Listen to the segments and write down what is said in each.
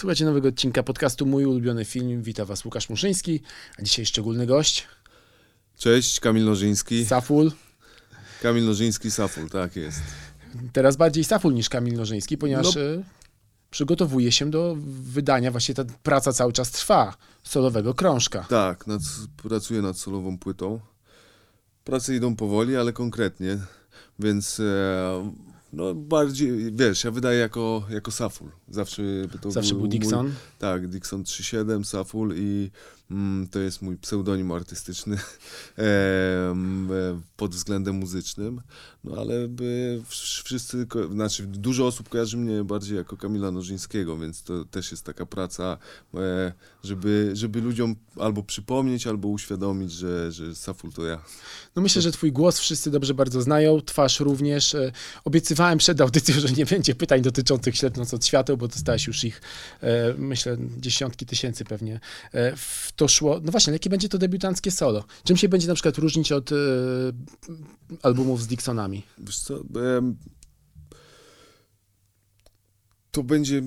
Słuchajcie nowego odcinka podcastu Mój ulubiony film. Witam Was Łukasz Muszyński, a dzisiaj szczególny gość. Cześć, Kamil Nożyński. Saful. Kamil Nożyński, Saful, tak jest. Teraz bardziej Saful niż Kamil Nożyński, ponieważ no. przygotowuje się do wydania, właśnie ta praca cały czas trwa, solowego krążka. Tak, nad, pracuję nad solową płytą. Prace idą powoli, ale konkretnie, więc e, no bardziej, wiesz, ja wydaję jako, jako Saful. Zawsze to Zawsze był, był Dixon? Mój, tak, Dixon 3.7, Saful i mm, to jest mój pseudonim artystyczny e, pod względem muzycznym. No ale by wszyscy, znaczy dużo osób kojarzy mnie bardziej jako Kamila Nożyńskiego, więc to też jest taka praca, e, żeby, żeby ludziom albo przypomnieć, albo uświadomić, że, że Saful to ja. No myślę, że twój głos wszyscy dobrze bardzo znają, twarz również. E, obiecywałem przed audycją, że nie będzie pytań dotyczących ślepnąc od świateł, bo dostałeś już ich, e, myślę, dziesiątki tysięcy pewnie. W to szło, no właśnie, jakie będzie to debiutanckie solo? Czym się będzie na przykład różnić od albumów z Dixonami? Wiesz co, to będzie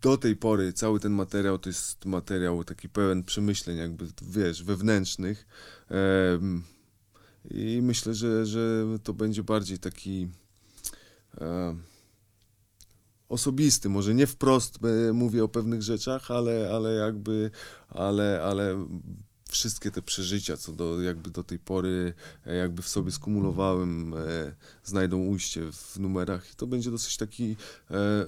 do tej pory cały ten materiał to jest materiał taki pełen przemyśleń, jakby wiesz, wewnętrznych. I myślę, że, że to będzie bardziej taki osobisty. Może nie wprost mówię o pewnych rzeczach, ale, ale jakby, ale, ale wszystkie te przeżycia, co do, jakby do tej pory e, jakby w sobie skumulowałem, e, znajdą ujście w numerach i to będzie dosyć taki e,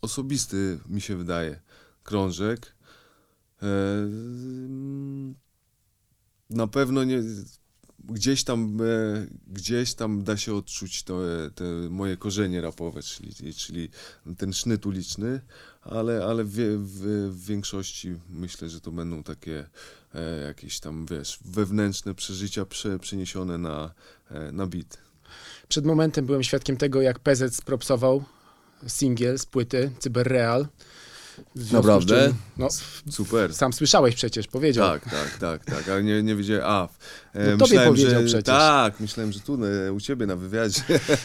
osobisty, mi się wydaje, krążek. E, na pewno nie, gdzieś tam, e, gdzieś tam da się odczuć to, e, te moje korzenie rapowe, czyli, czyli ten sznyt uliczny, ale, ale w, w, w większości myślę, że to będą takie e, jakieś tam, wiesz, wewnętrzne przeżycia prze, przeniesione na, e, na beat. Przed momentem byłem świadkiem tego, jak PZ spropsował singiel z płyty Cyberreal. Naprawdę? Czym, no, Super. Sam słyszałeś przecież, powiedział. Tak, tak, tak, tak, ale nie, nie wiedziałem, a... E, no myślałem, powiedział że, przecież. Tak, myślałem, że tu e, u ciebie na wywiadzie.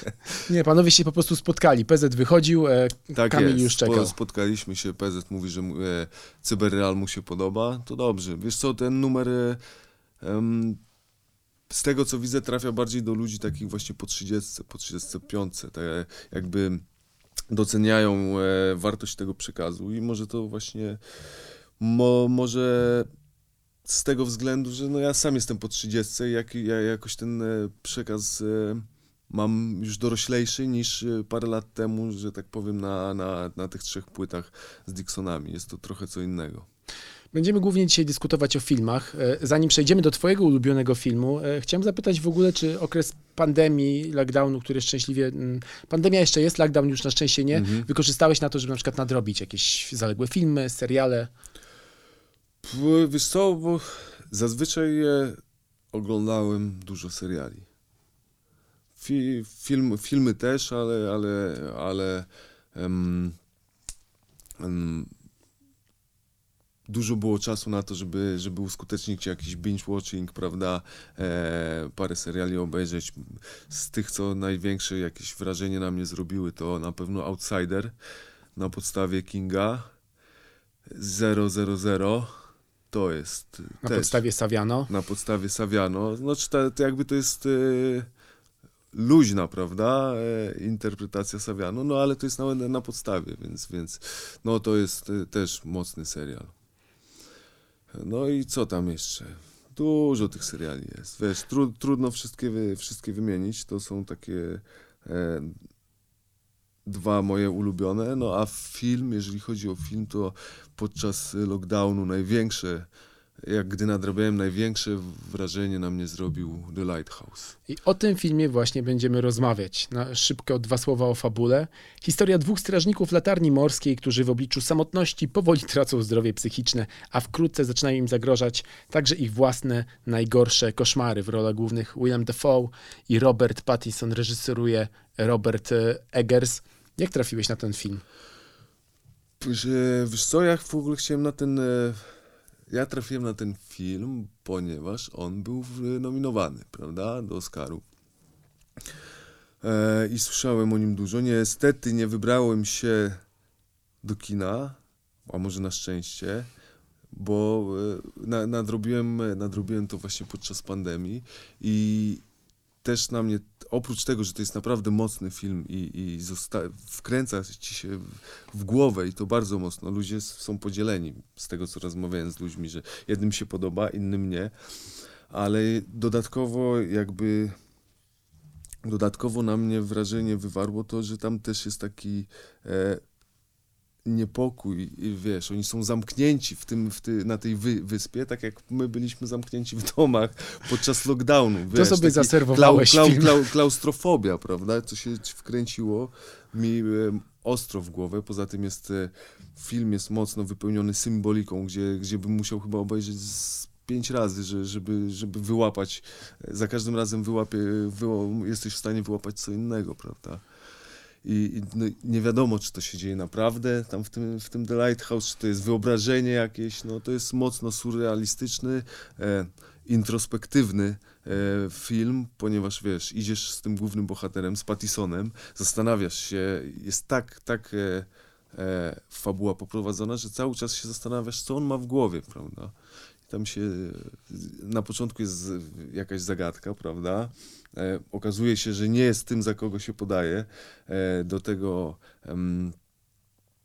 Nie, panowie się po prostu spotkali. PZ wychodził, e, tak Kamil jest. już czekał. Spotkaliśmy się, PZ mówi, że e, Cyberreal mu się podoba, to dobrze. Wiesz co, ten numer... E, z tego co widzę, trafia bardziej do ludzi takich właśnie po 30, po 35, tak jakby doceniają e, wartość tego przekazu i może to właśnie, mo, może z tego względu, że no ja sam jestem po 30, jak, ja jakoś ten e, przekaz e, mam już doroślejszy niż parę lat temu, że tak powiem, na, na, na tych trzech płytach z Dixonami. Jest to trochę co innego. Będziemy głównie dzisiaj dyskutować o filmach. E, zanim przejdziemy do Twojego ulubionego filmu, e, chciałem zapytać w ogóle, czy okres pandemii, lockdownu, który szczęśliwie. Mm, pandemia jeszcze jest, lockdown już na szczęście nie. Mhm. Wykorzystałeś na to, żeby na przykład nadrobić jakieś zaległe filmy, seriale? Wiesz co, bo zazwyczaj oglądałem dużo seriali. Fi, film, filmy też, ale, ale, ale um, um, dużo było czasu na to, żeby, żeby uskutecznić jakiś binge-watching, prawda, e, parę seriali obejrzeć. Z tych, co największe jakieś wrażenie na mnie zrobiły, to na pewno Outsider na podstawie Kinga 000 to jest Na też, podstawie Saviano? Na podstawie Saviano. Znaczy, to, to jakby to jest... E, luźna, prawda, e, interpretacja Saviano, no ale to jest na, na podstawie, więc, więc no to jest e, też mocny serial. No i co tam jeszcze? Dużo tych seriali jest. Wiesz, tru, trudno wszystkie, wszystkie wymienić. To są takie e, dwa moje ulubione. No a film, jeżeli chodzi o film, to podczas lockdownu największe jak gdy nadrabiałem, największe wrażenie na mnie zrobił The Lighthouse. I o tym filmie właśnie będziemy rozmawiać. Na szybko dwa słowa o fabule. Historia dwóch strażników latarni morskiej, którzy w obliczu samotności powoli tracą zdrowie psychiczne, a wkrótce zaczynają im zagrożać także ich własne najgorsze koszmary. W rolach głównych William Dafoe i Robert Pattinson reżyseruje Robert e, Eggers. Jak trafiłeś na ten film? Wiesz co, ja w ogóle chciałem na ten e, ja trafiłem na ten film, ponieważ on był nominowany, prawda, do Oscaru. E, I słyszałem o nim dużo. Niestety nie wybrałem się do kina, a może na szczęście, bo e, na, nadrobiłem, nadrobiłem to właśnie podczas pandemii i też na mnie, oprócz tego, że to jest naprawdę mocny film i, i zosta- wkręca ci się w, w głowę i to bardzo mocno, ludzie są podzieleni z tego, co rozmawiałem z ludźmi, że jednym się podoba, innym nie, ale dodatkowo jakby dodatkowo na mnie wrażenie wywarło to, że tam też jest taki e, niepokój i wiesz, oni są zamknięci w tym, w ty, na tej wy, wyspie, tak jak my byliśmy zamknięci w domach podczas lockdownu. Wiesz, to sobie zaserwowałeś klau, klau, klau, Klaustrofobia, prawda? Co się wkręciło mi e, ostro w głowę. Poza tym jest e, film jest mocno wypełniony symboliką, gdzie, gdzie bym musiał chyba obejrzeć z pięć razy, że, żeby, żeby wyłapać, za każdym razem wyłapie, wyła, jesteś w stanie wyłapać co innego, prawda? I, i no, nie wiadomo, czy to się dzieje naprawdę tam w tym, w tym The Lighthouse, czy to jest wyobrażenie jakieś, no to jest mocno surrealistyczny, e, introspektywny e, film, ponieważ wiesz, idziesz z tym głównym bohaterem, z Pattisonem, zastanawiasz się, jest tak, tak e, e, fabuła poprowadzona, że cały czas się zastanawiasz, co on ma w głowie, prawda? Tam się na początku jest jakaś zagadka, prawda? E, okazuje się, że nie jest tym, za kogo się podaje. E, do tego mm,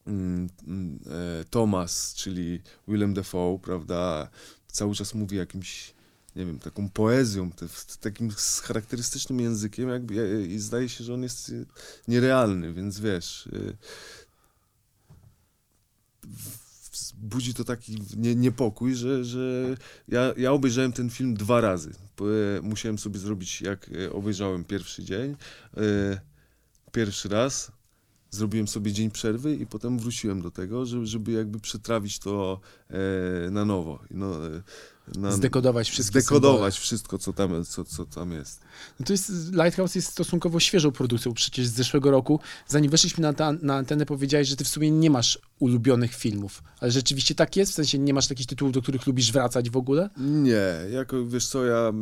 e, Thomas, czyli Willem Dafoe, prawda? Cały czas mówi jakimś nie wiem, taką poezją, te, takim charakterystycznym językiem, jakby, i zdaje się, że on jest nierealny, więc wiesz, budzi to taki nie, niepokój, że, że ja, ja obejrzałem ten film dwa razy. Musiałem sobie zrobić, jak e, obejrzałem pierwszy dzień, e, pierwszy raz, zrobiłem sobie dzień przerwy i potem wróciłem do tego, żeby, żeby jakby przetrawić to e, na nowo. No, na, zdekodować wszystko. Zdekodować wszystko, co tam, co, co tam jest. No to jest. Lighthouse jest stosunkowo świeżą produkcją przecież z zeszłego roku. Zanim weszliśmy na, ta, na antenę, powiedziałeś, że ty w sumie nie masz ulubionych filmów. Ale rzeczywiście tak jest? W sensie nie masz takich tytułów, do których lubisz wracać w ogóle? Nie. Jako, wiesz co, ja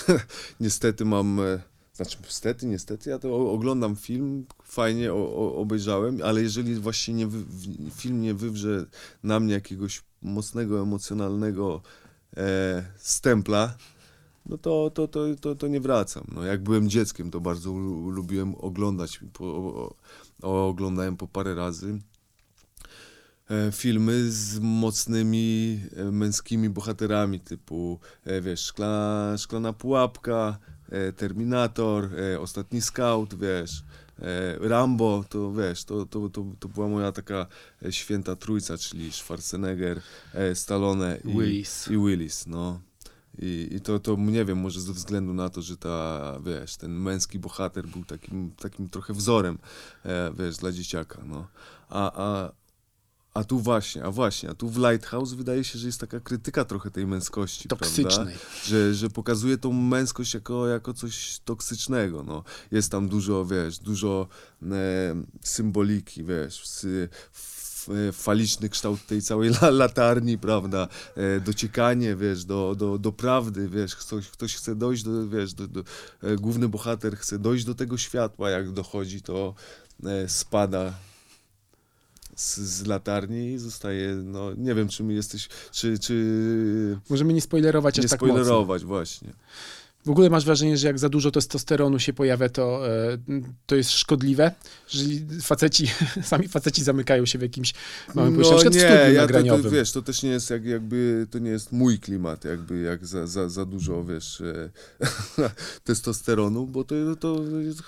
niestety mam... E, znaczy, niestety, niestety, ja to oglądam film, fajnie o, o, obejrzałem, ale jeżeli właśnie nie film nie wywrze na mnie jakiegoś mocnego, emocjonalnego e, stempla, no to, to, to, to, to nie wracam. No, jak byłem dzieckiem, to bardzo lubiłem oglądać, po, o, oglądałem po parę razy e, filmy z mocnymi e, męskimi bohaterami, typu, e, wiesz, Szklana, Szklana Pułapka, Terminator, Ostatni Scout, wiesz, Rambo, to wiesz, to, to, to, to była moja taka święta trójca, czyli Schwarzenegger, Stallone i Willis. I Willis no. I, I, to, to nie wiem, może ze względu na to, że ta, wiesz, ten męski bohater był takim, takim trochę wzorem, e, wiesz, dla dzieciaka, no. A, a, a tu właśnie, a właśnie, a tu w Lighthouse wydaje się, że jest taka krytyka trochę tej męskości, Toksycznej. Że, że pokazuje tą męskość jako, jako coś toksycznego, no. Jest tam dużo, wiesz, dużo e, symboliki, wiesz, w, faliczny kształt tej całej latarni, prawda, e, dociekanie, wiesz, do, do, do prawdy, wiesz, ktoś, ktoś chce dojść do, wiesz, do, do, e, główny bohater chce dojść do tego światła, jak dochodzi, to e, spada z, z, latarni i zostaje, no nie wiem, czy my jesteś, czy... czy Możemy nie spoilerować nie aż tak spoilerować, właśnie. W ogóle masz wrażenie, że jak za dużo testosteronu się pojawia, to, e, to jest szkodliwe? Jeżeli faceci, sami faceci zamykają się w jakimś małym no, nie, w ja to, to, wiesz, to też nie jest jak, jakby, to nie jest mój klimat, jakby jak za, za, za dużo, wiesz, e, testosteronu, bo to, to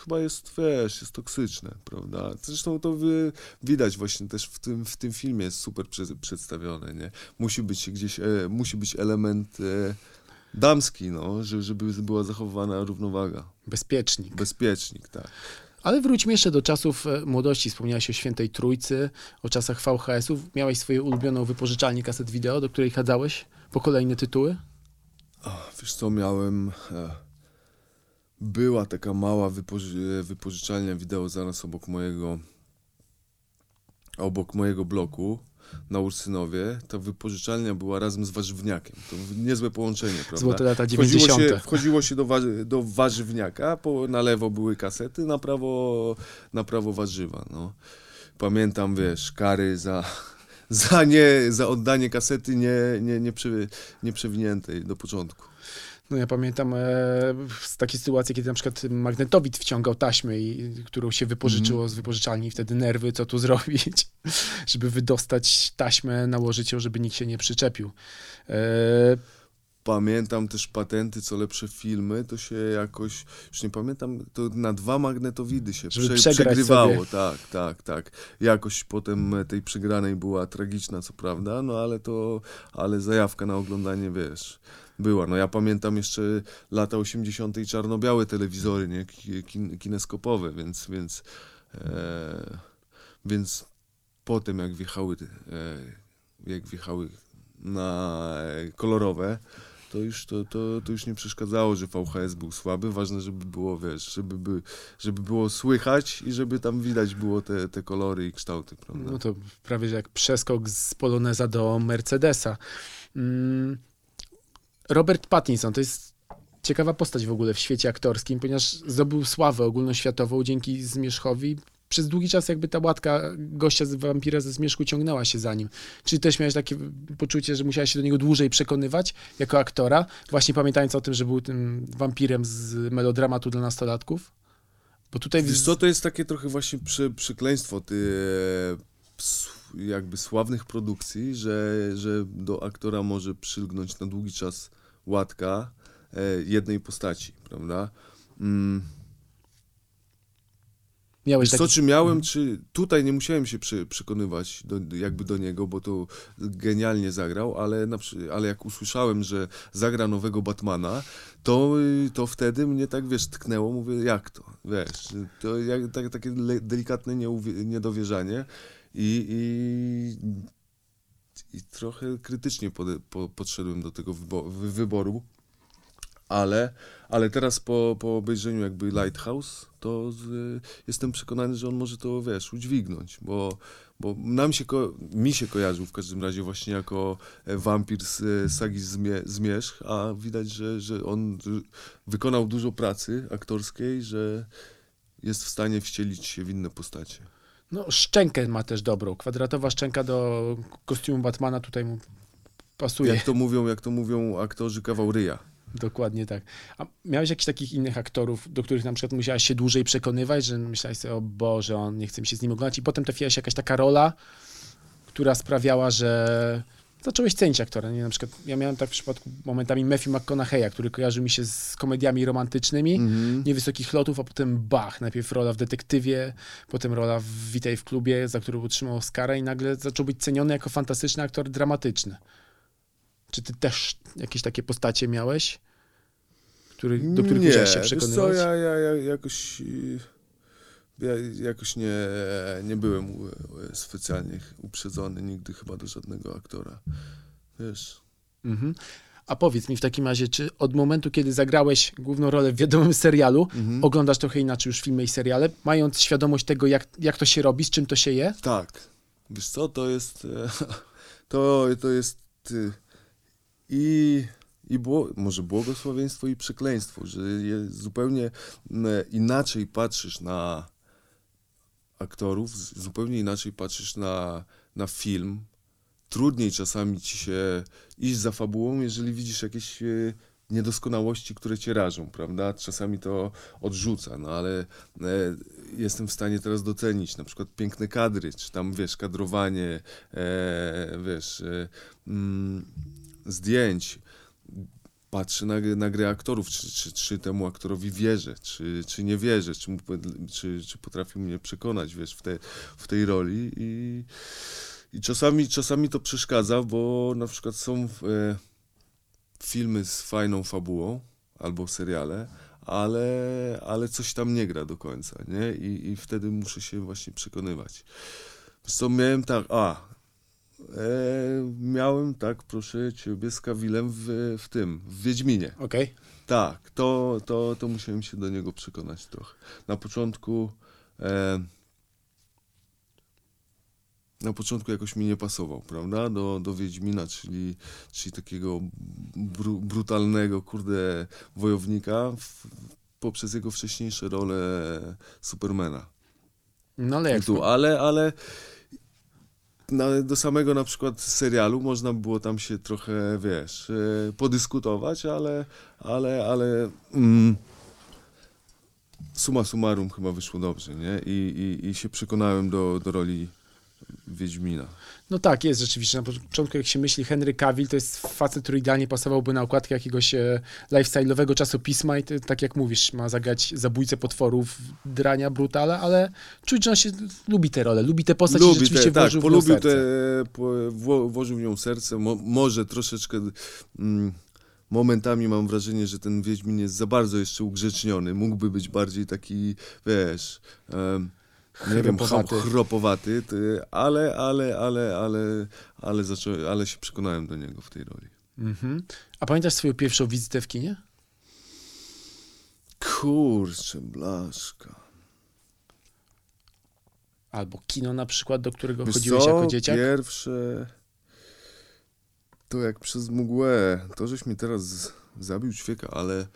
chyba jest, wiesz, jest toksyczne, prawda? Zresztą to widać właśnie też w tym, w tym filmie jest super przedstawione, nie? Musi być gdzieś, e, musi być element damski, no, żeby była zachowana równowaga. Bezpiecznik. Bezpiecznik, tak. Ale wróćmy jeszcze do czasów e, młodości. Wspomniałeś o Świętej Trójcy, o czasach VHS-ów. Miałeś swoją ulubioną wypożyczalnię kaset wideo, do której chadzałeś po kolejne tytuły? Wiesz co, miałem... E, była taka mała wypoży wypożyczalnia wideo zaraz obok mojego obok mojego bloku na Ursynowie, ta wypożyczalnia była razem z warzywniakiem. To niezłe połączenie, prawda? Złote lata 90. Wchodziło się, wchodziło się do, do warzywniaka, po, na lewo były kasety, na prawo, na prawo warzywa, no. pamiętam, wiesz, kary za, za, nie, za oddanie kasety nie, nie, nie, przy, nie przewiniętej do początku. No ja pamiętam e, z takiej sytuacji, kiedy na przykład magnetowid wciągał taśmę, i, którą się wypożyczyło Mhm. z wypożyczalni, wtedy nerwy, co tu zrobić, żeby wydostać taśmę, nałożyć ją, żeby nikt się nie przyczepił. E, Pamiętam też patenty, co lepsze filmy, to się jakoś, już nie pamiętam, to na dwa magnetowidy się prze, przegrywało, sobie. tak, tak, tak. Jakość potem e, tej przegranej była tragiczna, co prawda, no ale to, ale zajawka na oglądanie, wiesz, była. No ja pamiętam jeszcze lata 80. i czarno-białe telewizory, nie, Ki- kin, kineskopowe, więc, więc, e, więc potem jak wjechały, e, jak wjechały na e, kolorowe, to już, to, to, to już nie przeszkadzało, że VHS był słaby. Ważne, żeby było, wiesz, żeby, by, żeby było słychać i żeby tam widać było te, te kolory i kształty, prawda? no to prawie jak przeskok z Poloneza do Mercedesa. Mm, Robert Pattinson to jest ciekawa postać w ogóle w świecie aktorskim, ponieważ zdobył sławę ogólnoświatową dzięki Zmierzchowi. Przez długi czas jakby ta łatka gościa z wampira ze Zmierzchu ciągnęła się za nim. Czy też miałeś takie poczucie, że musiałeś się do niego dłużej przekonywać jako aktora, właśnie pamiętając o tym, że był tym wampirem z melodramatu dla nastolatków? Bo tutaj... Wiesz co, to jest takie trochę właśnie przy, przekleństwo ty, e, s- jakby sławnych produkcji, że, że do aktora może przylgnąć na długi czas łatka e, jednej postaci, prawda? Mm. Miałeś taki... co, czy miałem, czy tutaj nie musiałem się przy, przekonywać do, jakby do niego, bo to genialnie zagrał, ale, na, ale jak usłyszałem, że zagra nowego Batmana, to, y, to wtedy mnie tak, wiesz, tknęło, mówię, jak to, wiesz, to jak, tak, takie delikatne niedowierzanie i, i, i trochę krytycznie pode, po, podszedłem do tego wybo, wy, wyboru, ale, ale teraz po, po obejrzeniu jakby Lighthouse, to z, jestem przekonany, że on może to, wiesz, udźwignąć, bo, bo nam się, mi się kojarzył w każdym razie właśnie jako e, wampir z e, sagi Zmie- Zmierzch, a widać, że, że on wykonał dużo pracy aktorskiej, że jest w stanie wcielić się w inne postacie. No, szczękę ma też dobrą. Kwadratowa szczęka do kostiumu Batmana tutaj mu pasuje. Jak to mówią, jak to mówią aktorzy kawał ryja. Dokładnie tak. A miałeś jakichś takich innych aktorów, do których na przykład musiałeś się dłużej przekonywać, że myślałeś sobie, o Boże, on nie chce mi się z nim oglądać i potem trafiła się jakaś taka rola, która sprawiała, że zacząłeś cenić aktora. Nie? Na przykład ja miałem tak w przypadku momentami Matthew McConaughey'a, który kojarzył mi się z komediami romantycznymi, Mhm. niewysokich lotów, a potem bach, najpierw rola w Detektywie, potem rola w Witaj w klubie, za którą otrzymał Oscara i nagle zaczął być ceniony jako fantastyczny aktor dramatyczny. Czy ty też jakieś takie postacie miałeś, który, do których nie, musiałeś się przekonywać? ja, ja, ja jakoś, y, ja jakoś nie, nie byłem u- specjalnie uprzedzony nigdy chyba do żadnego aktora. Wiesz, Mhm. A powiedz mi w takim razie, czy od momentu, kiedy zagrałeś główną rolę w wiadomym serialu, Mhm. oglądasz trochę inaczej już filmy i seriale, mając świadomość tego, jak, jak to się robi, z czym to się je? tak. Wiesz co, to jest, e, to, to jest y, i, i było, może błogosławieństwo i przekleństwo, że zupełnie inaczej patrzysz na aktorów, zupełnie inaczej patrzysz na, na film. Trudniej czasami ci się iść za fabułą, jeżeli widzisz jakieś e, niedoskonałości, które cię rażą, prawda? Czasami to odrzuca, no ale e, jestem w stanie teraz docenić na przykład piękne kadry, czy tam, wiesz, kadrowanie, e, wiesz, e, mm, zdjęć. Patrzę na, na grę aktorów, czy, czy, czy temu aktorowi wierzę, czy, czy nie wierzę, czy, czy, czy potrafił mnie przekonać, wiesz, w, te, w tej roli i, i czasami, czasami to przeszkadza, bo na przykład są e, filmy z fajną fabułą albo seriale, ale, ale coś tam nie gra do końca, nie? I, i wtedy muszę się właśnie przekonywać. Co miałem tak, a miałem tak, proszę ciebie, z Kawilem w, w tym, w Wiedźminie. Okej. Tak, to, to, to musiałem się do niego przekonać trochę. Na początku. E, na początku jakoś mi nie pasował, prawda? Do, do Wiedźmina, czyli, czyli takiego bru, brutalnego, kurde, wojownika w, poprzez jego wcześniejsze role Supermana. No ale jak tu, ale, ale na, do samego na przykład serialu można było tam się trochę, wiesz, e, podyskutować, ale, ale, ale mm, suma summarum chyba wyszło dobrze, nie? I, i, i się przekonałem do, do roli Wiedźmina. No tak, jest rzeczywiście. Na początku jak się myśli Henry Cavill, to jest facet, który idealnie pasowałby na okładkę jakiegoś e, lifestyle'owego czasopisma i to, tak jak mówisz, ma zagrać zabójcę potworów, drania, brutala, ale czuć, że on się lubi tę rolę, lubi tę postać lubi i rzeczywiście te, włożył tak, w nią serce. Te, po, włożył w nią serce, mo, może troszeczkę... Mm, momentami mam wrażenie, że ten Wiedźmin jest za bardzo jeszcze ugrzeczniony. Mógłby być bardziej taki, wiesz... Um, nie wiem, chropowaty, ale, ale, ale, ale, ale, zacząłem, ale się przekonałem do niego w tej roli. Mhm. A pamiętasz swoją pierwszą wizytę w kinie? Kurczę, blaszka. Albo kino na przykład, do którego Wiesz chodziłeś co? jako dzieciak? pierwsze... To jak przez mgłę. To, żeś mi teraz zabił ćwieka, ale...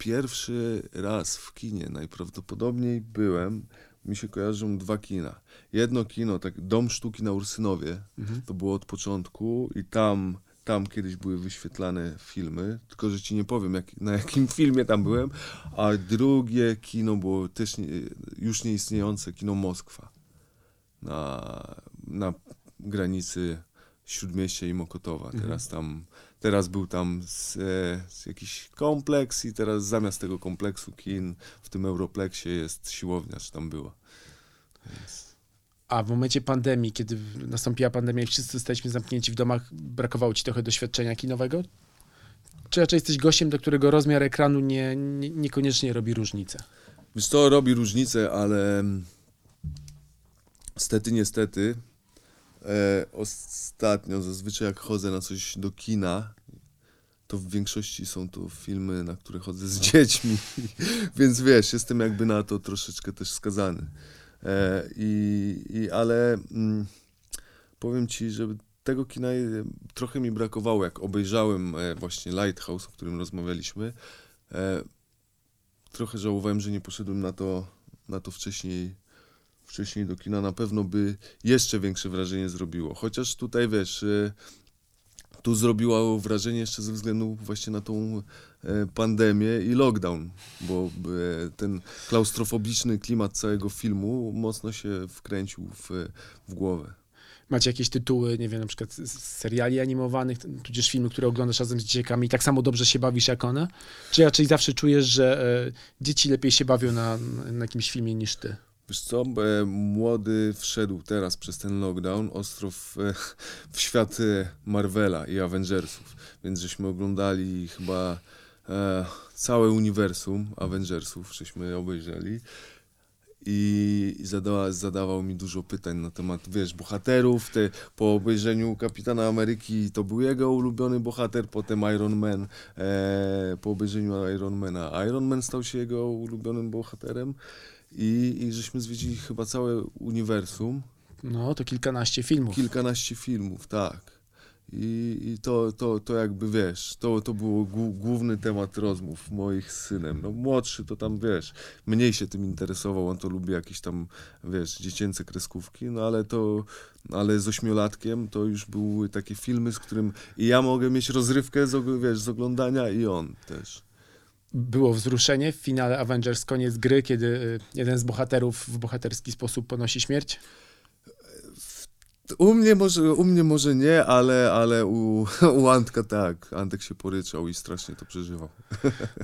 pierwszy raz w kinie najprawdopodobniej byłem, mi się kojarzą dwa kina. Jedno kino, tak Dom Sztuki na Ursynowie, mhm. to było od początku i tam, tam kiedyś były wyświetlane filmy, tylko że ci nie powiem jak, na jakim filmie tam byłem, a drugie kino było też nie, już nieistniejące, kino Moskwa na, na granicy Śródmieścia i Mokotowa. Mhm. Teraz tam Teraz był tam z, e, z jakiś kompleks i teraz zamiast tego kompleksu kin w tym Europlexie jest siłownia, czy tam była. Więc... A w momencie pandemii, kiedy nastąpiła pandemia i wszyscy zostaliśmy zamknięci w domach, brakowało ci trochę doświadczenia kinowego? Czy raczej jesteś gościem, do którego rozmiar ekranu nie, nie, niekoniecznie robi różnicę? Wiesz, to robi różnicę, ale niestety, niestety E, ostatnio, zazwyczaj jak chodzę na coś do kina, to w większości są to filmy, na które chodzę z dziećmi, więc wiesz, jestem jakby na to troszeczkę też skazany. E, i, i, ale mm, powiem ci, że tego kina trochę mi brakowało, jak obejrzałem e, właśnie Lighthouse, o którym rozmawialiśmy. E, trochę żałowałem, że nie poszedłem na to, na to wcześniej wcześniej do kina, na pewno by jeszcze większe wrażenie zrobiło. Chociaż tutaj wiesz, e, tu zrobiło wrażenie jeszcze ze względu właśnie na tą e, pandemię i lockdown, bo e, ten klaustrofobiczny klimat całego filmu mocno się wkręcił w, w głowę. Macie jakieś tytuły, nie wiem, na przykład z seriali animowanych, tudzież filmy, które oglądasz razem z dzieciakami i tak samo dobrze się bawisz jak one? Czy raczej zawsze czujesz, że dzieci lepiej się bawią na, na jakimś filmie niż ty? Wiesz co, młody wszedł teraz przez ten lockdown ostro w, w świat e, Marvela i Avengersów, więc żeśmy oglądali chyba e, całe uniwersum Avengersów, żeśmy obejrzeli i zadała, zadawał mi dużo pytań na temat, wiesz, bohaterów. Te, po obejrzeniu Kapitana Ameryki to był jego ulubiony bohater, potem Iron Man, e, po obejrzeniu Ironmana Iron Man stał się jego ulubionym bohaterem i, i żeśmy zwiedzili chyba całe uniwersum. No, to kilkanaście filmów. Kilkanaście filmów, tak. I, i to, to, to jakby wiesz, to, to był główny temat rozmów moich z synem. No młodszy to tam wiesz, mniej się tym interesował, on to lubi jakieś tam, wiesz, dziecięce kreskówki, no ale to, ale z ośmiolatkiem to już były takie filmy, z którym i ja mogę mieć rozrywkę z, wiesz, z oglądania i on też było wzruszenie w finale Avengers koniec gry, kiedy y, jeden z bohaterów w bohaterski sposób ponosi śmierć? U mnie może, u mnie może nie, ale, ale u, u Antka tak. Antek się poryczał i strasznie to przeżywał.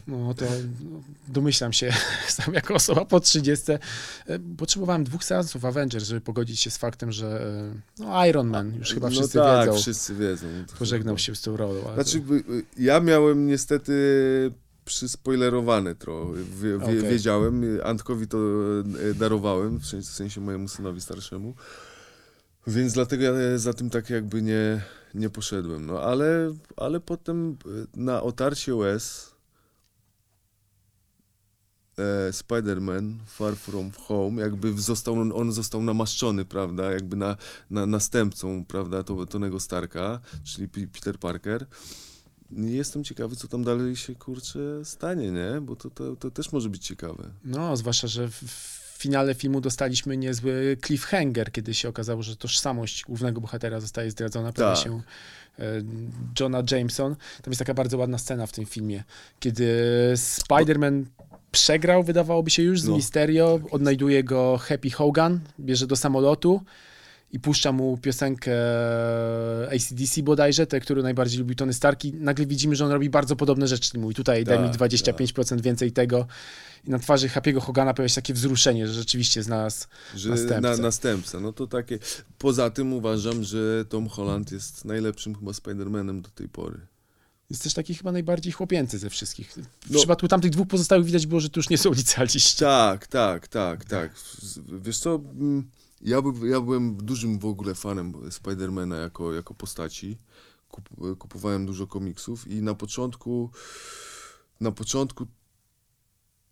No to no, domyślam się, sam jako osoba po 30. E, potrzebowałem dwóch seansów Avengers, żeby pogodzić się z faktem, że e, no Iron Man, już chyba no wszyscy no tak, wiedzą. wszyscy wiedzą. Pożegnał się z tą rolą. Znaczy, to... ja miałem niestety przyspoilerowane trochę. Wie, okay. Wiedziałem, Antkowi to e, darowałem, w sensie mojemu synowi starszemu. Więc dlatego ja za tym tak jakby nie, nie poszedłem. No ale, ale potem e, na otarcie łez e, Spider-Man Far From Home, jakby został, on został namaszczony, prawda, jakby na, na następcą, prawda, Tonego Starka, czyli Peter Parker. Jestem ciekawy, co tam dalej się, kurczę, stanie, nie? Bo to, to, to też może być ciekawe. No, zwłaszcza, że w, finale filmu dostaliśmy niezły cliffhanger, kiedy się okazało, że tożsamość głównego bohatera zostaje zdradzona. Tak. się e, Johna Jameson. Tam jest taka bardzo ładna scena w tym filmie, kiedy Spider-Man przegrał, wydawałoby się już, z No, Mysterio, odnajduje go Happy Hogan, bierze do samolotu i puszcza mu piosenkę ACDC bodajże, tę, którą najbardziej lubi Tony Stark i nagle widzimy, że on robi bardzo podobne rzeczy. Czyli Mówi tutaj daj mi Tak, 25% więcej tego i na twarzy Happy'ego Hogana pojawia się takie wzruszenie, że rzeczywiście znalazł Że Następcę. Na, następca. No to takie. Poza tym uważam, że Tom Holland jest najlepszym chyba Spider-Manem do tej pory. Jest też taki chyba najbardziej chłopięcy ze wszystkich. W No. przypadku tamtych dwóch pozostałych widać było, że to już nie są licealiści. Tak, tak, tak, tak. Wiesz co, mm, ja, by, ja byłem dużym w ogóle fanem Spidermana jako, jako postaci. Kup, kupowałem dużo komiksów i na początku na początku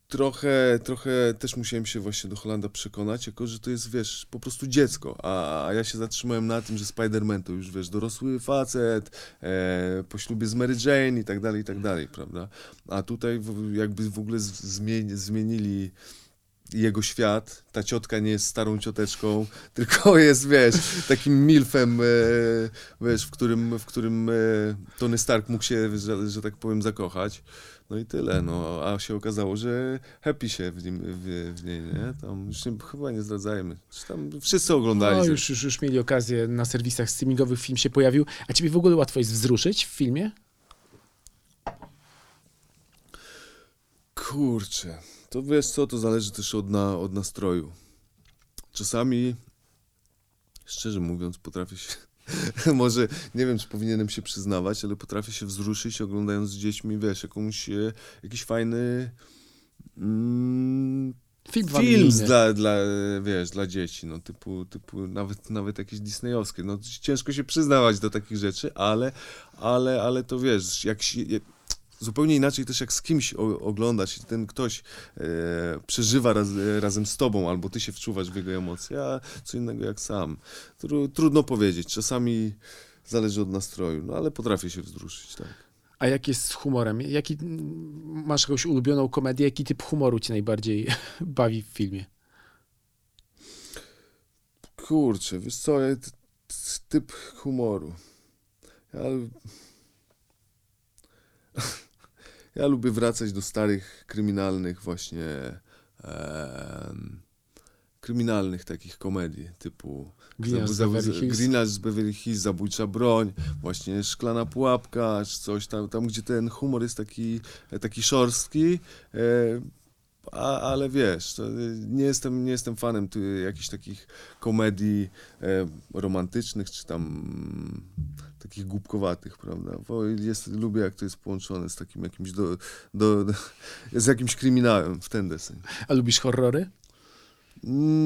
trochę, trochę też musiałem się właśnie do Holanda przekonać, jako że to jest, wiesz, po prostu dziecko, a, a ja się zatrzymałem na tym, że Spider-Man to już, wiesz, dorosły facet, e, po ślubie z Mary Jane i tak dalej, i tak dalej, prawda? A tutaj w, jakby w ogóle zmieni, zmienili jego świat. Ta ciotka nie jest starą cioteczką, tylko jest, wiesz, takim milfem, e, wiesz, w którym, w którym e, Tony Stark mógł się, że, że tak powiem, zakochać. No i tyle, no. A się okazało, że happy się w, nim, w, w niej, nie? Tam już nie, chyba nie zdradzajmy. Czy tam wszyscy oglądali. No, już, już, już mieli okazję na serwisach streamingowych film się pojawił. A ciebie w ogóle łatwo jest wzruszyć w filmie? Kurczę, to wiesz co, to zależy też od, na, od nastroju. Czasami, szczerze mówiąc, potrafię się, może nie wiem, czy powinienem się przyznawać, ale potrafię się wzruszyć oglądając z dziećmi, wiesz, jakąś, e, jakiś fajny mm, Film, dla, dla, wiesz, dla dzieci, no typu, typu nawet, nawet jakieś disneyowskie. No ciężko się przyznawać do takich rzeczy, ale, ale, ale to wiesz, jak się, jak, zupełnie inaczej też jak z kimś oglądasz i ten ktoś e, przeżywa raz, razem z tobą, albo ty się wczuwasz w jego emocje, a co innego jak sam. Tru, trudno powiedzieć, czasami zależy od nastroju, no ale potrafię się wzruszyć, tak. A jak jest z humorem? Jaki, masz jakąś ulubioną komedię? Jaki typ humoru cię najbardziej bawi w filmie? Kurczę, wiesz co, typ humoru. Ja, ja lubię wracać do starych, kryminalnych właśnie, em, kryminalnych takich komedii, typu Gliniarz z Zabu- Beverly Hills. Gliniarz z Beverly Hills, Zabójcza Broń, właśnie Szklana Pułapka, czy coś tam, tam gdzie ten humor jest taki, taki szorstki, e, a, ale wiesz, e, nie, jestem, nie jestem fanem jakichś takich komedii e, romantycznych, czy tam takich głupkowatych, prawda? Bo jest, lubię, jak to jest połączone z takim jakimś, do, do, do, z jakimś kryminałem w ten deseń. A lubisz horrory?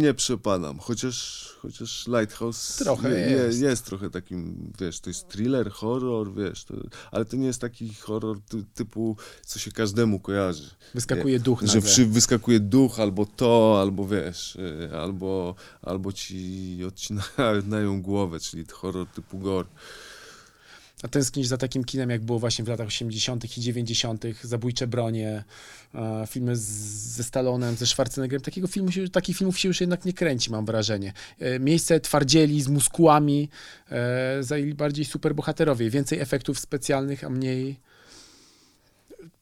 Nie przepadam, chociaż, chociaż Lighthouse Trochę je, jest. Je, jest trochę takim, wiesz, to jest thriller, horror, wiesz, to, ale to nie jest taki horror ty, typu, co się każdemu kojarzy. Wyskakuje duch Że wszy, wyskakuje duch, albo to, albo wiesz, y, albo, albo ci odcinają głowę, czyli horror typu gore. A tęsknisz za takim kinem, jak było właśnie w latach 80. i 90., Zabójcze bronie, e, filmy z, ze Stallonem, ze Schwarzeneggerem. Takiego filmu się, takich filmów się już jednak nie kręci, mam wrażenie. E, miejsce twardzieli z muskułami e, zajęli bardziej superbohaterowie. Więcej efektów specjalnych, a mniej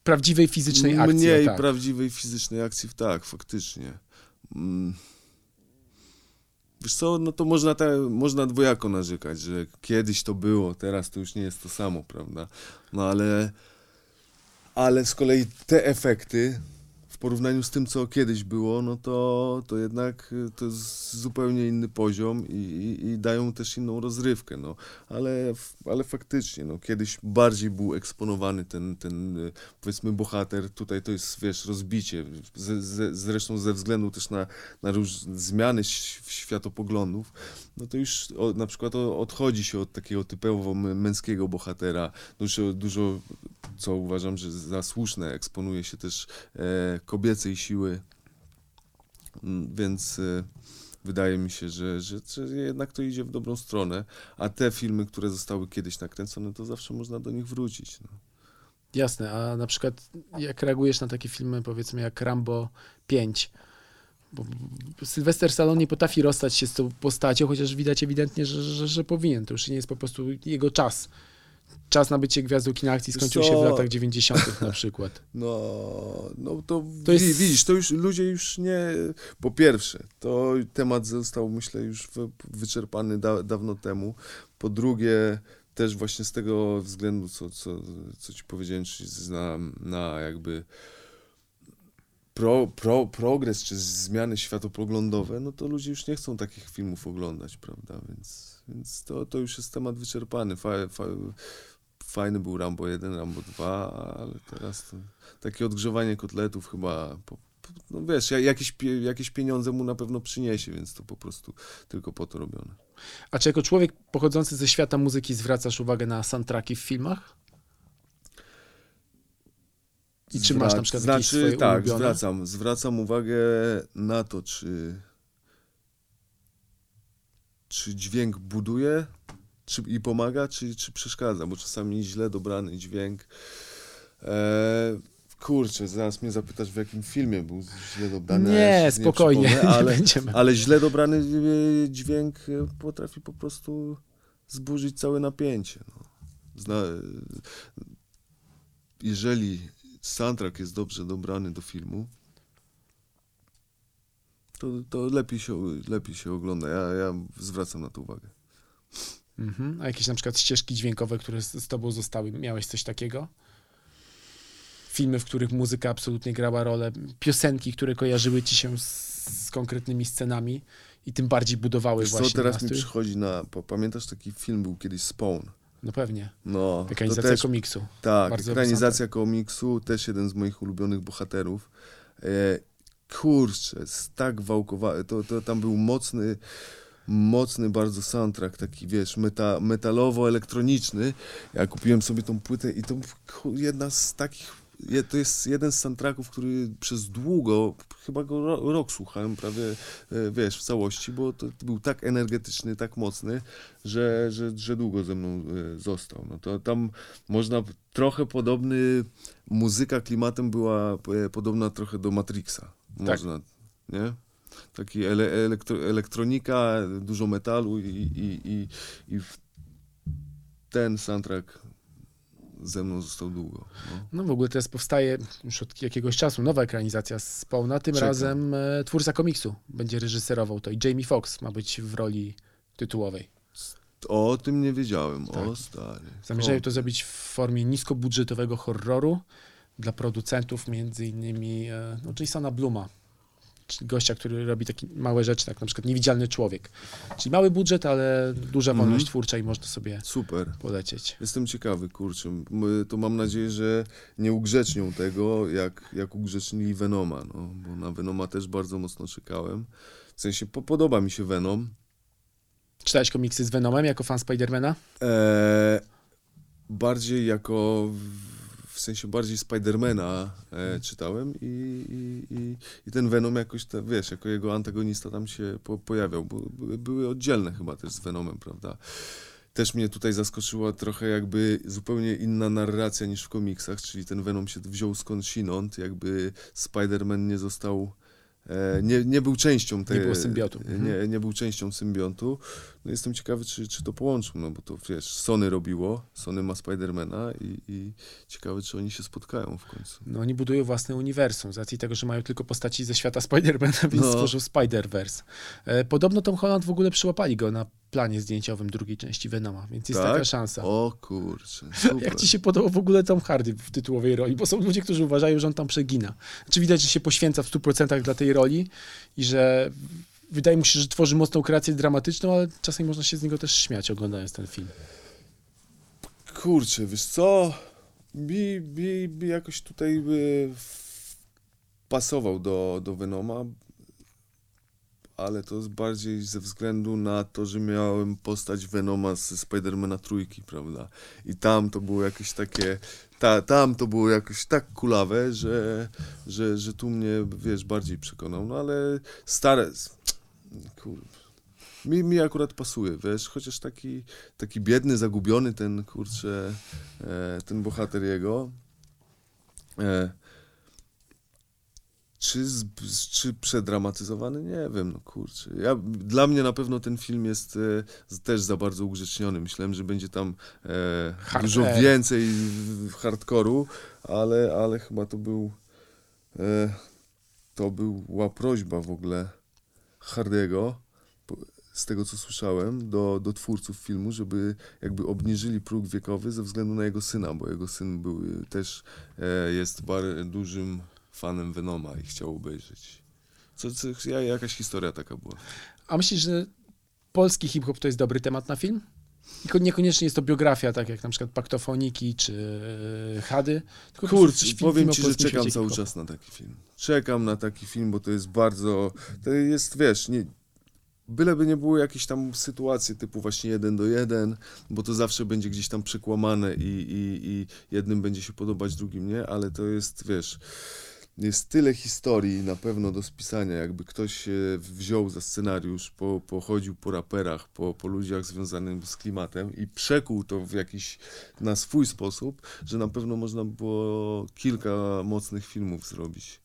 prawdziwej fizycznej akcji. Mniej tak. prawdziwej fizycznej akcji, tak, faktycznie. Mm. Wiesz co, no to można, te, można dwojako narzekać, że kiedyś to było, teraz to już nie jest to samo, prawda? No ale, ale z kolei te efekty w porównaniu z tym, co kiedyś było, no to, to jednak y, to jest zupełnie inny poziom i, i, i dają też inną rozrywkę, no. Ale, ale faktycznie, no, kiedyś bardziej był eksponowany ten, ten y, powiedzmy bohater, tutaj to jest, wiesz, rozbicie, zresztą ze względu też na, na róż, zmiany światopoglądów, no to już o, na przykład odchodzi się od takiego typowo mę- męskiego bohatera, dużo, dużo, co uważam, że za słuszne, eksponuje się też e, kobiecej siły, Mm, więc e, wydaje mi się, że, że, że jednak to idzie w dobrą stronę, a te filmy, które zostały kiedyś nakręcone, to zawsze można do nich wrócić. No. Jasne, a na przykład jak reagujesz na takie filmy, powiedzmy jak Rambo 5, bo Sylwester Stallone nie potrafi rozstać się z tą postacią, chociaż widać ewidentnie, że, że, że powinien. To już nie jest po prostu jego czas. Czas na bycie gwiazdą kina akcji skończył się w latach 90. na przykład. No, no to, To jest- widzisz, to już ludzie już nie. Po pierwsze, to temat został, myślę, już wy- wyczerpany da, dawno temu. Po drugie, też właśnie z tego względu, co, co, co ci powiedziałem, czyli na, na jakby pro, pro, progres czy zmiany światopoglądowe, no to ludzie już nie chcą takich filmów oglądać, prawda? Więc, więc to, to już jest temat wyczerpany. Fa, fa, fajny był Rambo 1, Rambo 2, ale teraz to takie odgrzewanie kotletów chyba, po, no wiesz, ja- jakieś, jakieś pieniądze mu na pewno przyniesie, więc to po prostu tylko po to robione. A czy jako człowiek pochodzący ze świata muzyki zwracasz uwagę na soundtracki w filmach? I czy masz na przykład jakieś Znaczy, swoje tak, ulubione? zwracam, zwracam uwagę na to, czy, czy dźwięk buduje czy, i pomaga, czy, czy przeszkadza, bo czasami źle dobrany dźwięk. E, kurczę, zaraz mnie zapytasz, w jakim filmie był źle dobrany. ja Nie, się spokojnie, nie ale, będziemy. ale źle dobrany e, dźwięk e, potrafi po prostu zburzyć całe napięcie. No. Zna, jeżeli soundtrack jest dobrze dobrany do filmu, to, to lepiej, się, lepiej się ogląda. Ja, ja zwracam na to uwagę. Mhm. A jakieś na przykład ścieżki dźwiękowe, które z, z tobą zostały, miałeś coś takiego? Filmy, w których muzyka absolutnie grała rolę, piosenki, które kojarzyły ci się z, z konkretnymi scenami i tym bardziej budowały Wiesz co, właśnie teraz mi nastrój? przychodzi na... pa- Pamiętasz taki film był kiedyś Spawn? No pewnie. No, Ekranizacja też, komiksu. tak, bardzo ekranizacja komiksu, też jeden z moich ulubionych bohaterów. E, kurczę, tak wałkowa... To, to tam był mocny, mocny bardzo soundtrack, taki wiesz, meta, metalowo-elektroniczny. Ja kupiłem sobie tą płytę i to jedna z takich... je- To jest jeden z soundtracków, który przez długo, chyba go ro, rok słuchałem prawie, e, wiesz, w całości, bo to był tak energetyczny, tak mocny, że, że, że długo ze mną e, został. No to tam można trochę podobny, muzyka klimatem była e, podobna trochę do Matrixa. Można, nie? Taki ele, elektro, elektronika, dużo metalu i, i, i, i w ten soundtrack ze mną został długo. No. No w ogóle teraz powstaje już od jakiegoś czasu nowa ekranizacja z Spawna. Tym Czekam. razem e, twórca komiksu będzie reżyserował to i Jamie Foxx ma być w roli tytułowej. O tym nie wiedziałem. Tak. O stary. Zamierzają to zrobić w formie niskobudżetowego horroru dla producentów, między innymi e, no, Jasona Bluma, gościa, który robi takie małe rzeczy, jak na przykład Niewidzialny Człowiek. Czyli mały budżet, ale duża Mhm. wolność twórcza i można sobie Super. polecieć. Jestem ciekawy, kurczę. To mam nadzieję, że nie ugrzecznią tego, jak, jak ugrzecznili Venoma, no, bo na Venoma też bardzo mocno czekałem. W sensie po, podoba mi się Venom. Czytałeś komiksy z Venomem jako fan Spidermana? E, bardziej jako, w- sensie bardziej Spidermana e, czytałem i, i, i, i ten Venom jakoś, te, wiesz, jako jego antagonista tam się po, pojawiał, bo były, były oddzielne chyba też z Venomem, prawda? Też mnie tutaj zaskoczyła trochę jakby zupełnie inna narracja niż w komiksach, czyli ten Venom się wziął skądinąd, jakby Spider-Man nie został, e, nie, nie był częścią tej... Nie. Mhm. Nie, nie był częścią symbiontu. No jestem ciekawy, czy, czy to połączą, no bo to wiesz, Sony robiło, Sony ma Spidermana i, i ciekawe, czy oni się spotkają w końcu. No oni budują własne uniwersum, z racji tego, że mają tylko postaci ze świata Spidermana, więc No. stworzył Spider-Verse. E, podobno Tom Holland w ogóle przyłapali go na planie zdjęciowym drugiej części Venoma, więc jest Tak? taka szansa. O kurczę, super. Jak ci się podobał w ogóle Tom Hardy w tytułowej roli? Bo są ludzie, którzy uważają, że on tam przegina. Znaczy widać, że się poświęca w 100% dla tej roli i że wydaje mu się, że tworzy mocną kreację dramatyczną, ale czasami można się z niego też śmiać oglądając ten film. Kurczę, wiesz co? Mi, mi, mi jakoś tutaj by pasował do, do Venoma, ale to jest bardziej ze względu na to, że miałem postać Venoma z Spidermana trójki, prawda? I tam to było jakieś takie, ta, tam to było jakoś tak kulawe, że, że, że tu mnie, wiesz, bardziej przekonał, no ale stare, kurde, mi, mi akurat pasuje, wiesz, chociaż taki, taki biedny, zagubiony ten, kurczę, e, ten bohater jego, E, czy, z, czy przedramatyzowany? Nie wiem, no kurczę. Ja, dla mnie na pewno ten film jest e, też za bardzo ugrzeczniony. Myślałem, że będzie tam e, dużo więcej hardkoru, ale, ale chyba to był e, to była prośba w ogóle Hardego z tego co słyszałem, do, do twórców filmu, żeby jakby obniżyli próg wiekowy ze względu na jego syna, bo jego syn był też e, jest bardzo dużym fanem Venoma i chciał obejrzeć. Co, co, jakaś historia taka była. A myślisz, że polski hip-hop to jest dobry temat na film? Niekoniecznie jest to biografia, tak jak na przykład Paktofoniki czy e, Hady. Kurczę, powiem ci, że czekam cały czas na taki film. Czekam na taki film, bo to jest bardzo... To jest, wiesz, nie, byleby nie było jakieś tam sytuacje typu właśnie jeden do jeden, bo to zawsze będzie gdzieś tam przekłamane i, i, i jednym będzie się podobać, drugim nie, ale to jest, wiesz jest tyle historii na pewno do spisania, jakby ktoś się wziął za scenariusz, po, pochodził po raperach, po, po ludziach związanych z klimatem i przekuł to w jakiś, na swój sposób, że na pewno można było kilka mocnych filmów zrobić.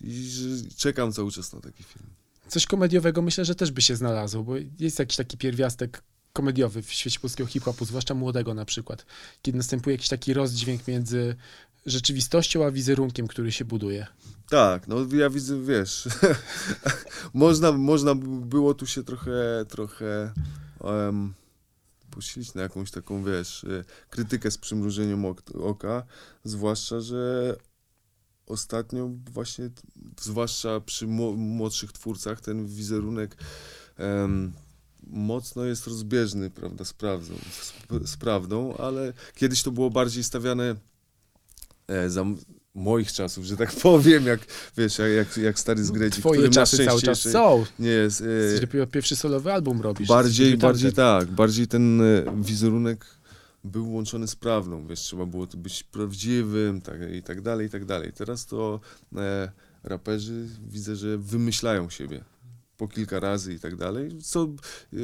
I czekam cały czas na taki film. Coś komediowego myślę, że też by się znalazło, bo jest jakiś taki pierwiastek komediowy w świecie polskiego hip-hopu, zwłaszcza młodego na przykład, kiedy następuje jakiś taki rozdźwięk między rzeczywistością, a wizerunkiem, który się buduje. Tak, no ja widzę, wiesz, można, można było tu się trochę, trochę um, posilić na jakąś taką, wiesz, y, krytykę z przymrużeniem oka, zwłaszcza, że ostatnio właśnie, zwłaszcza przy młodszych twórcach, ten wizerunek um, mocno jest rozbieżny, prawda, z prawdą, z, z prawdą, ale kiedyś to było bardziej stawiane E, za moich czasów, że tak powiem, jak wiesz, jak, jak stary z Greci, Twoje czasy cały czas są. Nie jest. E, dopiero pierwszy solowy album robisz. Bardziej, bardziej tak, bardziej ten e, wizerunek był łączony z prawdą, wiesz, trzeba było to być prawdziwym tak, i tak dalej, i tak dalej. Teraz to e, raperzy widzę, że wymyślają siebie po kilka razy i tak dalej, co e,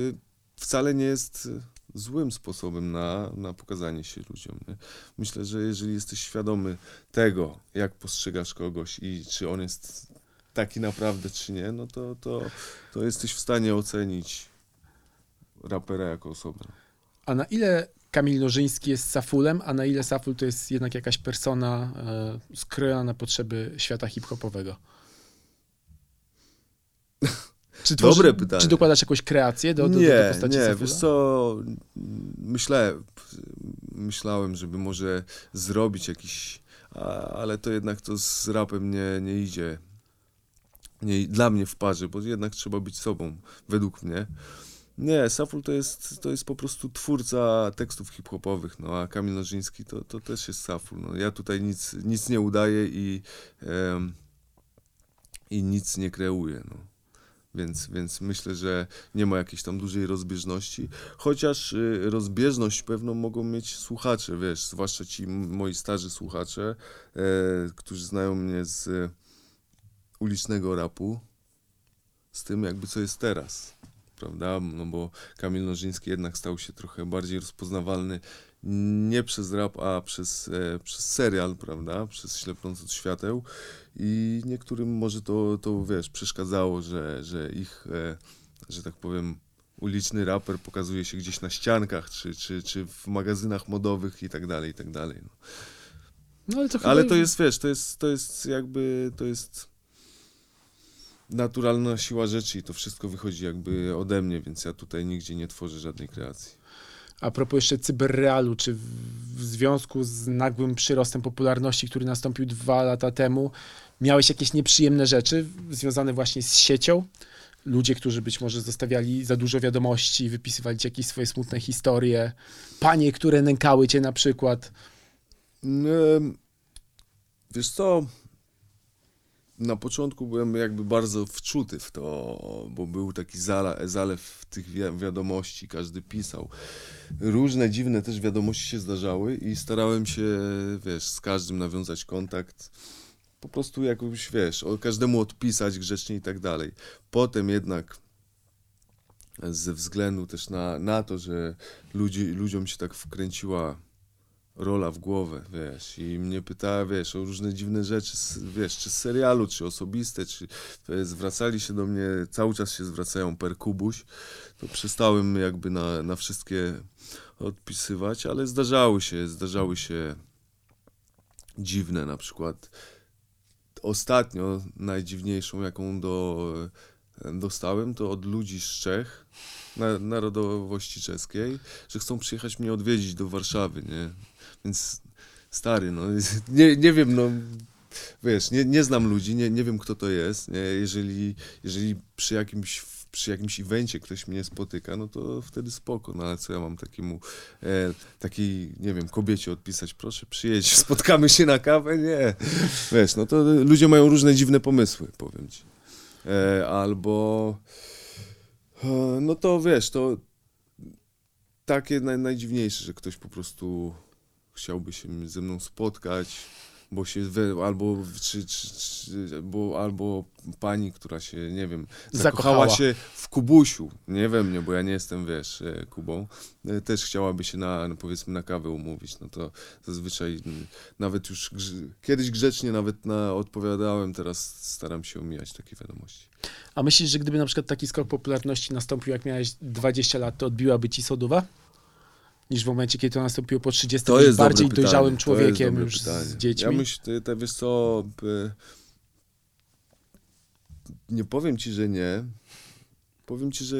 wcale nie jest złym sposobem na, na pokazanie się ludziom. Nie? Myślę, że jeżeli jesteś świadomy tego, jak postrzegasz kogoś i czy on jest taki naprawdę, czy nie, no to, to, to jesteś w stanie ocenić rapera jako osobę. A na ile Kamil Nożyński jest Safulem, a na ile Saful to jest jednak jakaś persona e, skrojona na potrzeby świata hip-hopowego? Czy tworzy, Dobre pytanie. Czy dokładasz jakąś kreację do, do, nie, do postaci Nie, wiesz co, myślałem, myślałem, żeby może zrobić jakiś, ale to jednak to z rapem nie, nie idzie nie, dla mnie w parze, bo jednak trzeba być sobą, według mnie. Nie, Saful to jest, to jest po prostu twórca tekstów hip-hopowych, no a Kamil Nożyński to, to też jest Saful. No. Ja tutaj nic, nic nie udaję i, um, i nic nie kreuję. No. Więc, więc myślę, że nie ma jakiejś tam dużej rozbieżności, chociaż y, rozbieżność pewną mogą mieć słuchacze, wiesz, zwłaszcza ci moi starzy słuchacze, e, którzy znają mnie z ulicznego rapu, z tym jakby co jest teraz, prawda? No bo Kamil Nożyński jednak stał się trochę bardziej rozpoznawalny nie przez rap, a przez, e, przez serial, prawda? Przez Ślepnąc od świateł. I niektórym może to, to wiesz, przeszkadzało, że, że ich, e, że tak powiem, uliczny raper pokazuje się gdzieś na ściankach, czy, czy, czy w magazynach modowych i tak dalej, i tak dalej. No. No, ale, to chyba... ale to jest, wiesz, to jest, to jest jakby, to jest naturalna siła rzeczy i to wszystko wychodzi jakby ode mnie, więc ja tutaj nigdzie nie tworzę żadnej kreacji. A propos jeszcze cyberrealu, czy w związku z nagłym przyrostem popularności, który nastąpił dwa lata temu, miałeś jakieś nieprzyjemne rzeczy związane właśnie z siecią? Ludzie, którzy być może zostawiali za dużo wiadomości, wypisywali ci jakieś swoje smutne historie, panie, które nękały cię na przykład. Wiesz co, na początku byłem jakby bardzo wczuty w to, bo był taki zalew tych wiadomości, każdy pisał. Różne dziwne też wiadomości się zdarzały i starałem się, wiesz, z każdym nawiązać kontakt. Po prostu jakoś, wiesz, o każdemu odpisać grzecznie i tak dalej. Potem jednak ze względu też na, na to, że ludzi, ludziom się tak wkręciła rola w głowę, wiesz, i mnie pytała, wiesz, o różne dziwne rzeczy, wiesz, czy z serialu, czy osobiste, czy zwracali się do mnie, cały czas się zwracają per kubuś, to przestałem jakby na, na wszystkie odpisywać, ale zdarzały się, zdarzały się dziwne, na przykład ostatnio najdziwniejszą, jaką do, dostałem, to od ludzi z Czech, na, narodowości czeskiej, że chcą przyjechać mnie odwiedzić do Warszawy, nie? Więc stary, no nie, nie wiem, no wiesz, nie, nie znam ludzi, nie, nie wiem kto to jest, nie? Jeżeli, jeżeli przy jakimś przy jakimś evencie ktoś mnie spotyka, no to wtedy spoko, no ale co ja mam takiemu, e, takiej, nie wiem, kobiecie odpisać, proszę przyjedź, spotkamy się na kawę, nie, wiesz, no to ludzie mają różne dziwne pomysły, powiem ci, e, albo, e, no to wiesz, to takie naj, najdziwniejsze, że ktoś po prostu chciałby się ze mną spotkać, bo się we, albo, czy, czy, czy, bo, albo pani, która się, nie wiem, zakochała, Zakochała. się w Kubusiu, nie we mnie, bo ja nie jestem, wiesz, e, Kubą, e, też chciałaby się na, no powiedzmy, na kawę umówić, no to zazwyczaj nawet już, kiedyś grzecznie nawet na, odpowiadałem, teraz staram się omijać takie wiadomości. A myślisz, że gdyby na przykład taki skok popularności nastąpił, jak miałeś 20 lat, to odbiłaby ci sodowa? Niż w momencie, kiedy to nastąpiło po 30, To jest bardziej dojrzałym człowiekiem już pytanie. z dziećmi? Ja myślę, ty, wiesz co, nie powiem ci, że nie. Powiem ci, że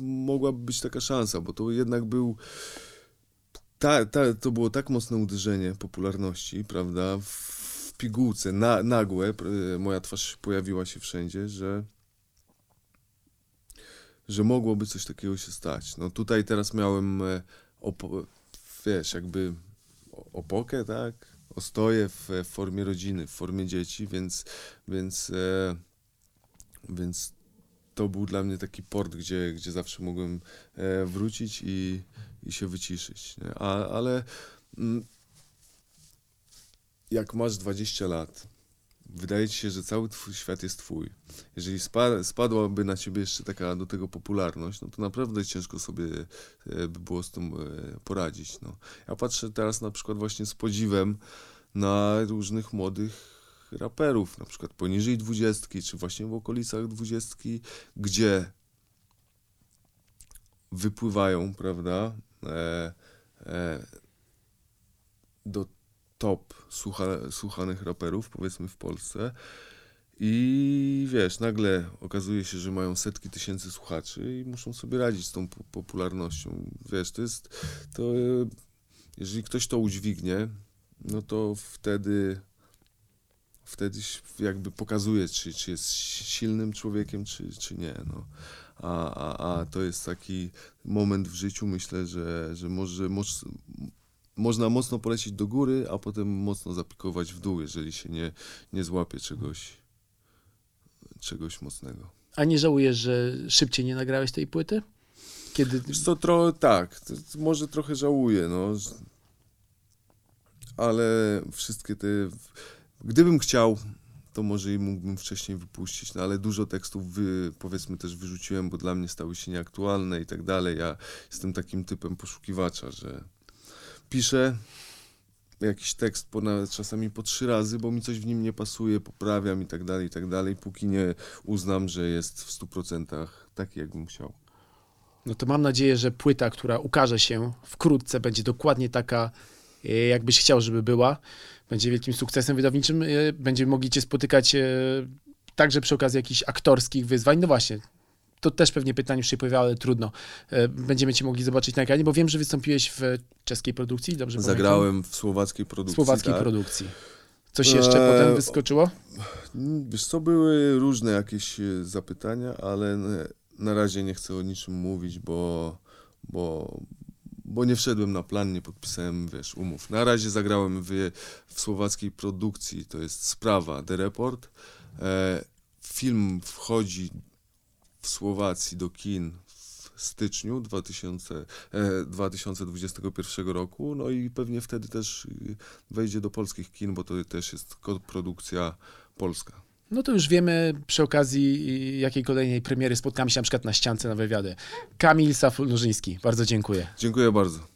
mogłaby być taka szansa, bo to jednak był. Ta, ta, to było tak mocne uderzenie popularności, prawda? W, pigułce, na, nagłe, moja twarz pojawiła się wszędzie, że. że mogłoby coś takiego się stać. No tutaj teraz miałem e, wiesz, jakby opokę, tak? Ostoję w formie rodziny, w formie dzieci, więc, więc, e, więc to był dla mnie taki port, gdzie, gdzie zawsze mogłem e, wrócić i, i się wyciszyć. Nie? A, ale mm, jak masz 20 lat, wydaje ci się, że cały twój świat jest twój. Jeżeli spa, spadłaby na ciebie jeszcze taka do tego popularność, no to naprawdę ciężko sobie e, by było z tym e, poradzić. No. Ja patrzę teraz na przykład właśnie z podziwem na różnych młodych raperów, na przykład poniżej dwudziestki, czy właśnie w okolicach dwudziestki, gdzie wypływają, prawda, e, e, do top słucha, słuchanych raperów, powiedzmy w Polsce. I wiesz, nagle okazuje się, że mają setki tysięcy słuchaczy i muszą sobie radzić z tą po- popularnością. Wiesz, to jest, to jeżeli ktoś to udźwignie, no to wtedy wtedy jakby pokazuje, czy, czy jest silnym człowiekiem, czy, czy nie. No. A, a, a to jest taki moment w życiu, myślę, że, że może, moż, można mocno polecieć do góry, a potem mocno zapikować w dół, jeżeli się nie, nie złapie czegoś, czegoś mocnego. A nie żałujesz, że szybciej nie nagrałeś tej płyty? Kiedy... Wiesz co, tro, tak, to, to może trochę żałuję, no. Ale wszystkie te... Gdybym chciał, to może i mógłbym wcześniej wypuścić, no ale dużo tekstów wy, powiedzmy też wyrzuciłem, bo dla mnie stały się nieaktualne i tak dalej. Ja jestem takim typem poszukiwacza, że piszę jakiś tekst ponad, czasami po trzy razy, bo mi coś w nim nie pasuje, poprawiam i tak dalej, i tak dalej, póki nie uznam, że jest w 100% taki, jakbym chciał. No to mam nadzieję, że płyta, która ukaże się wkrótce, będzie dokładnie taka, e, jakbyś chciał, żeby była. Będzie wielkim sukcesem wydawniczym. e, Będziemy mogli cię spotykać e, także przy okazji jakichś aktorskich wyzwań. No właśnie, to też pewnie pytanie już się pojawiało, ale trudno. E, Będziemy cię mogli zobaczyć na ekranie, bo wiem, że wystąpiłeś w czeskiej produkcji, dobrze pamiętam? Zagrałem w słowackiej produkcji. słowackiej tak. produkcji. Coś jeszcze Eee, potem wyskoczyło? Wiesz co, były różne jakieś e, zapytania, ale na razie nie chcę o niczym mówić, bo, bo, bo nie wszedłem na plan, nie podpisałem, wiesz, umów. Na razie zagrałem w, w słowackiej produkcji, to jest Sprawa, The Report. E, film wchodzi w Słowacji do kin w styczniu 2000, e, 2021 roku, no i pewnie wtedy też y, wejdzie do polskich kin, bo to też jest produkcja polska. No to już wiemy przy okazji y, jakiej kolejnej premiery spotkamy się na przykład na ściance na wywiady. Kamil Saful-Nurzyński, bardzo dziękuję. Dziękuję bardzo.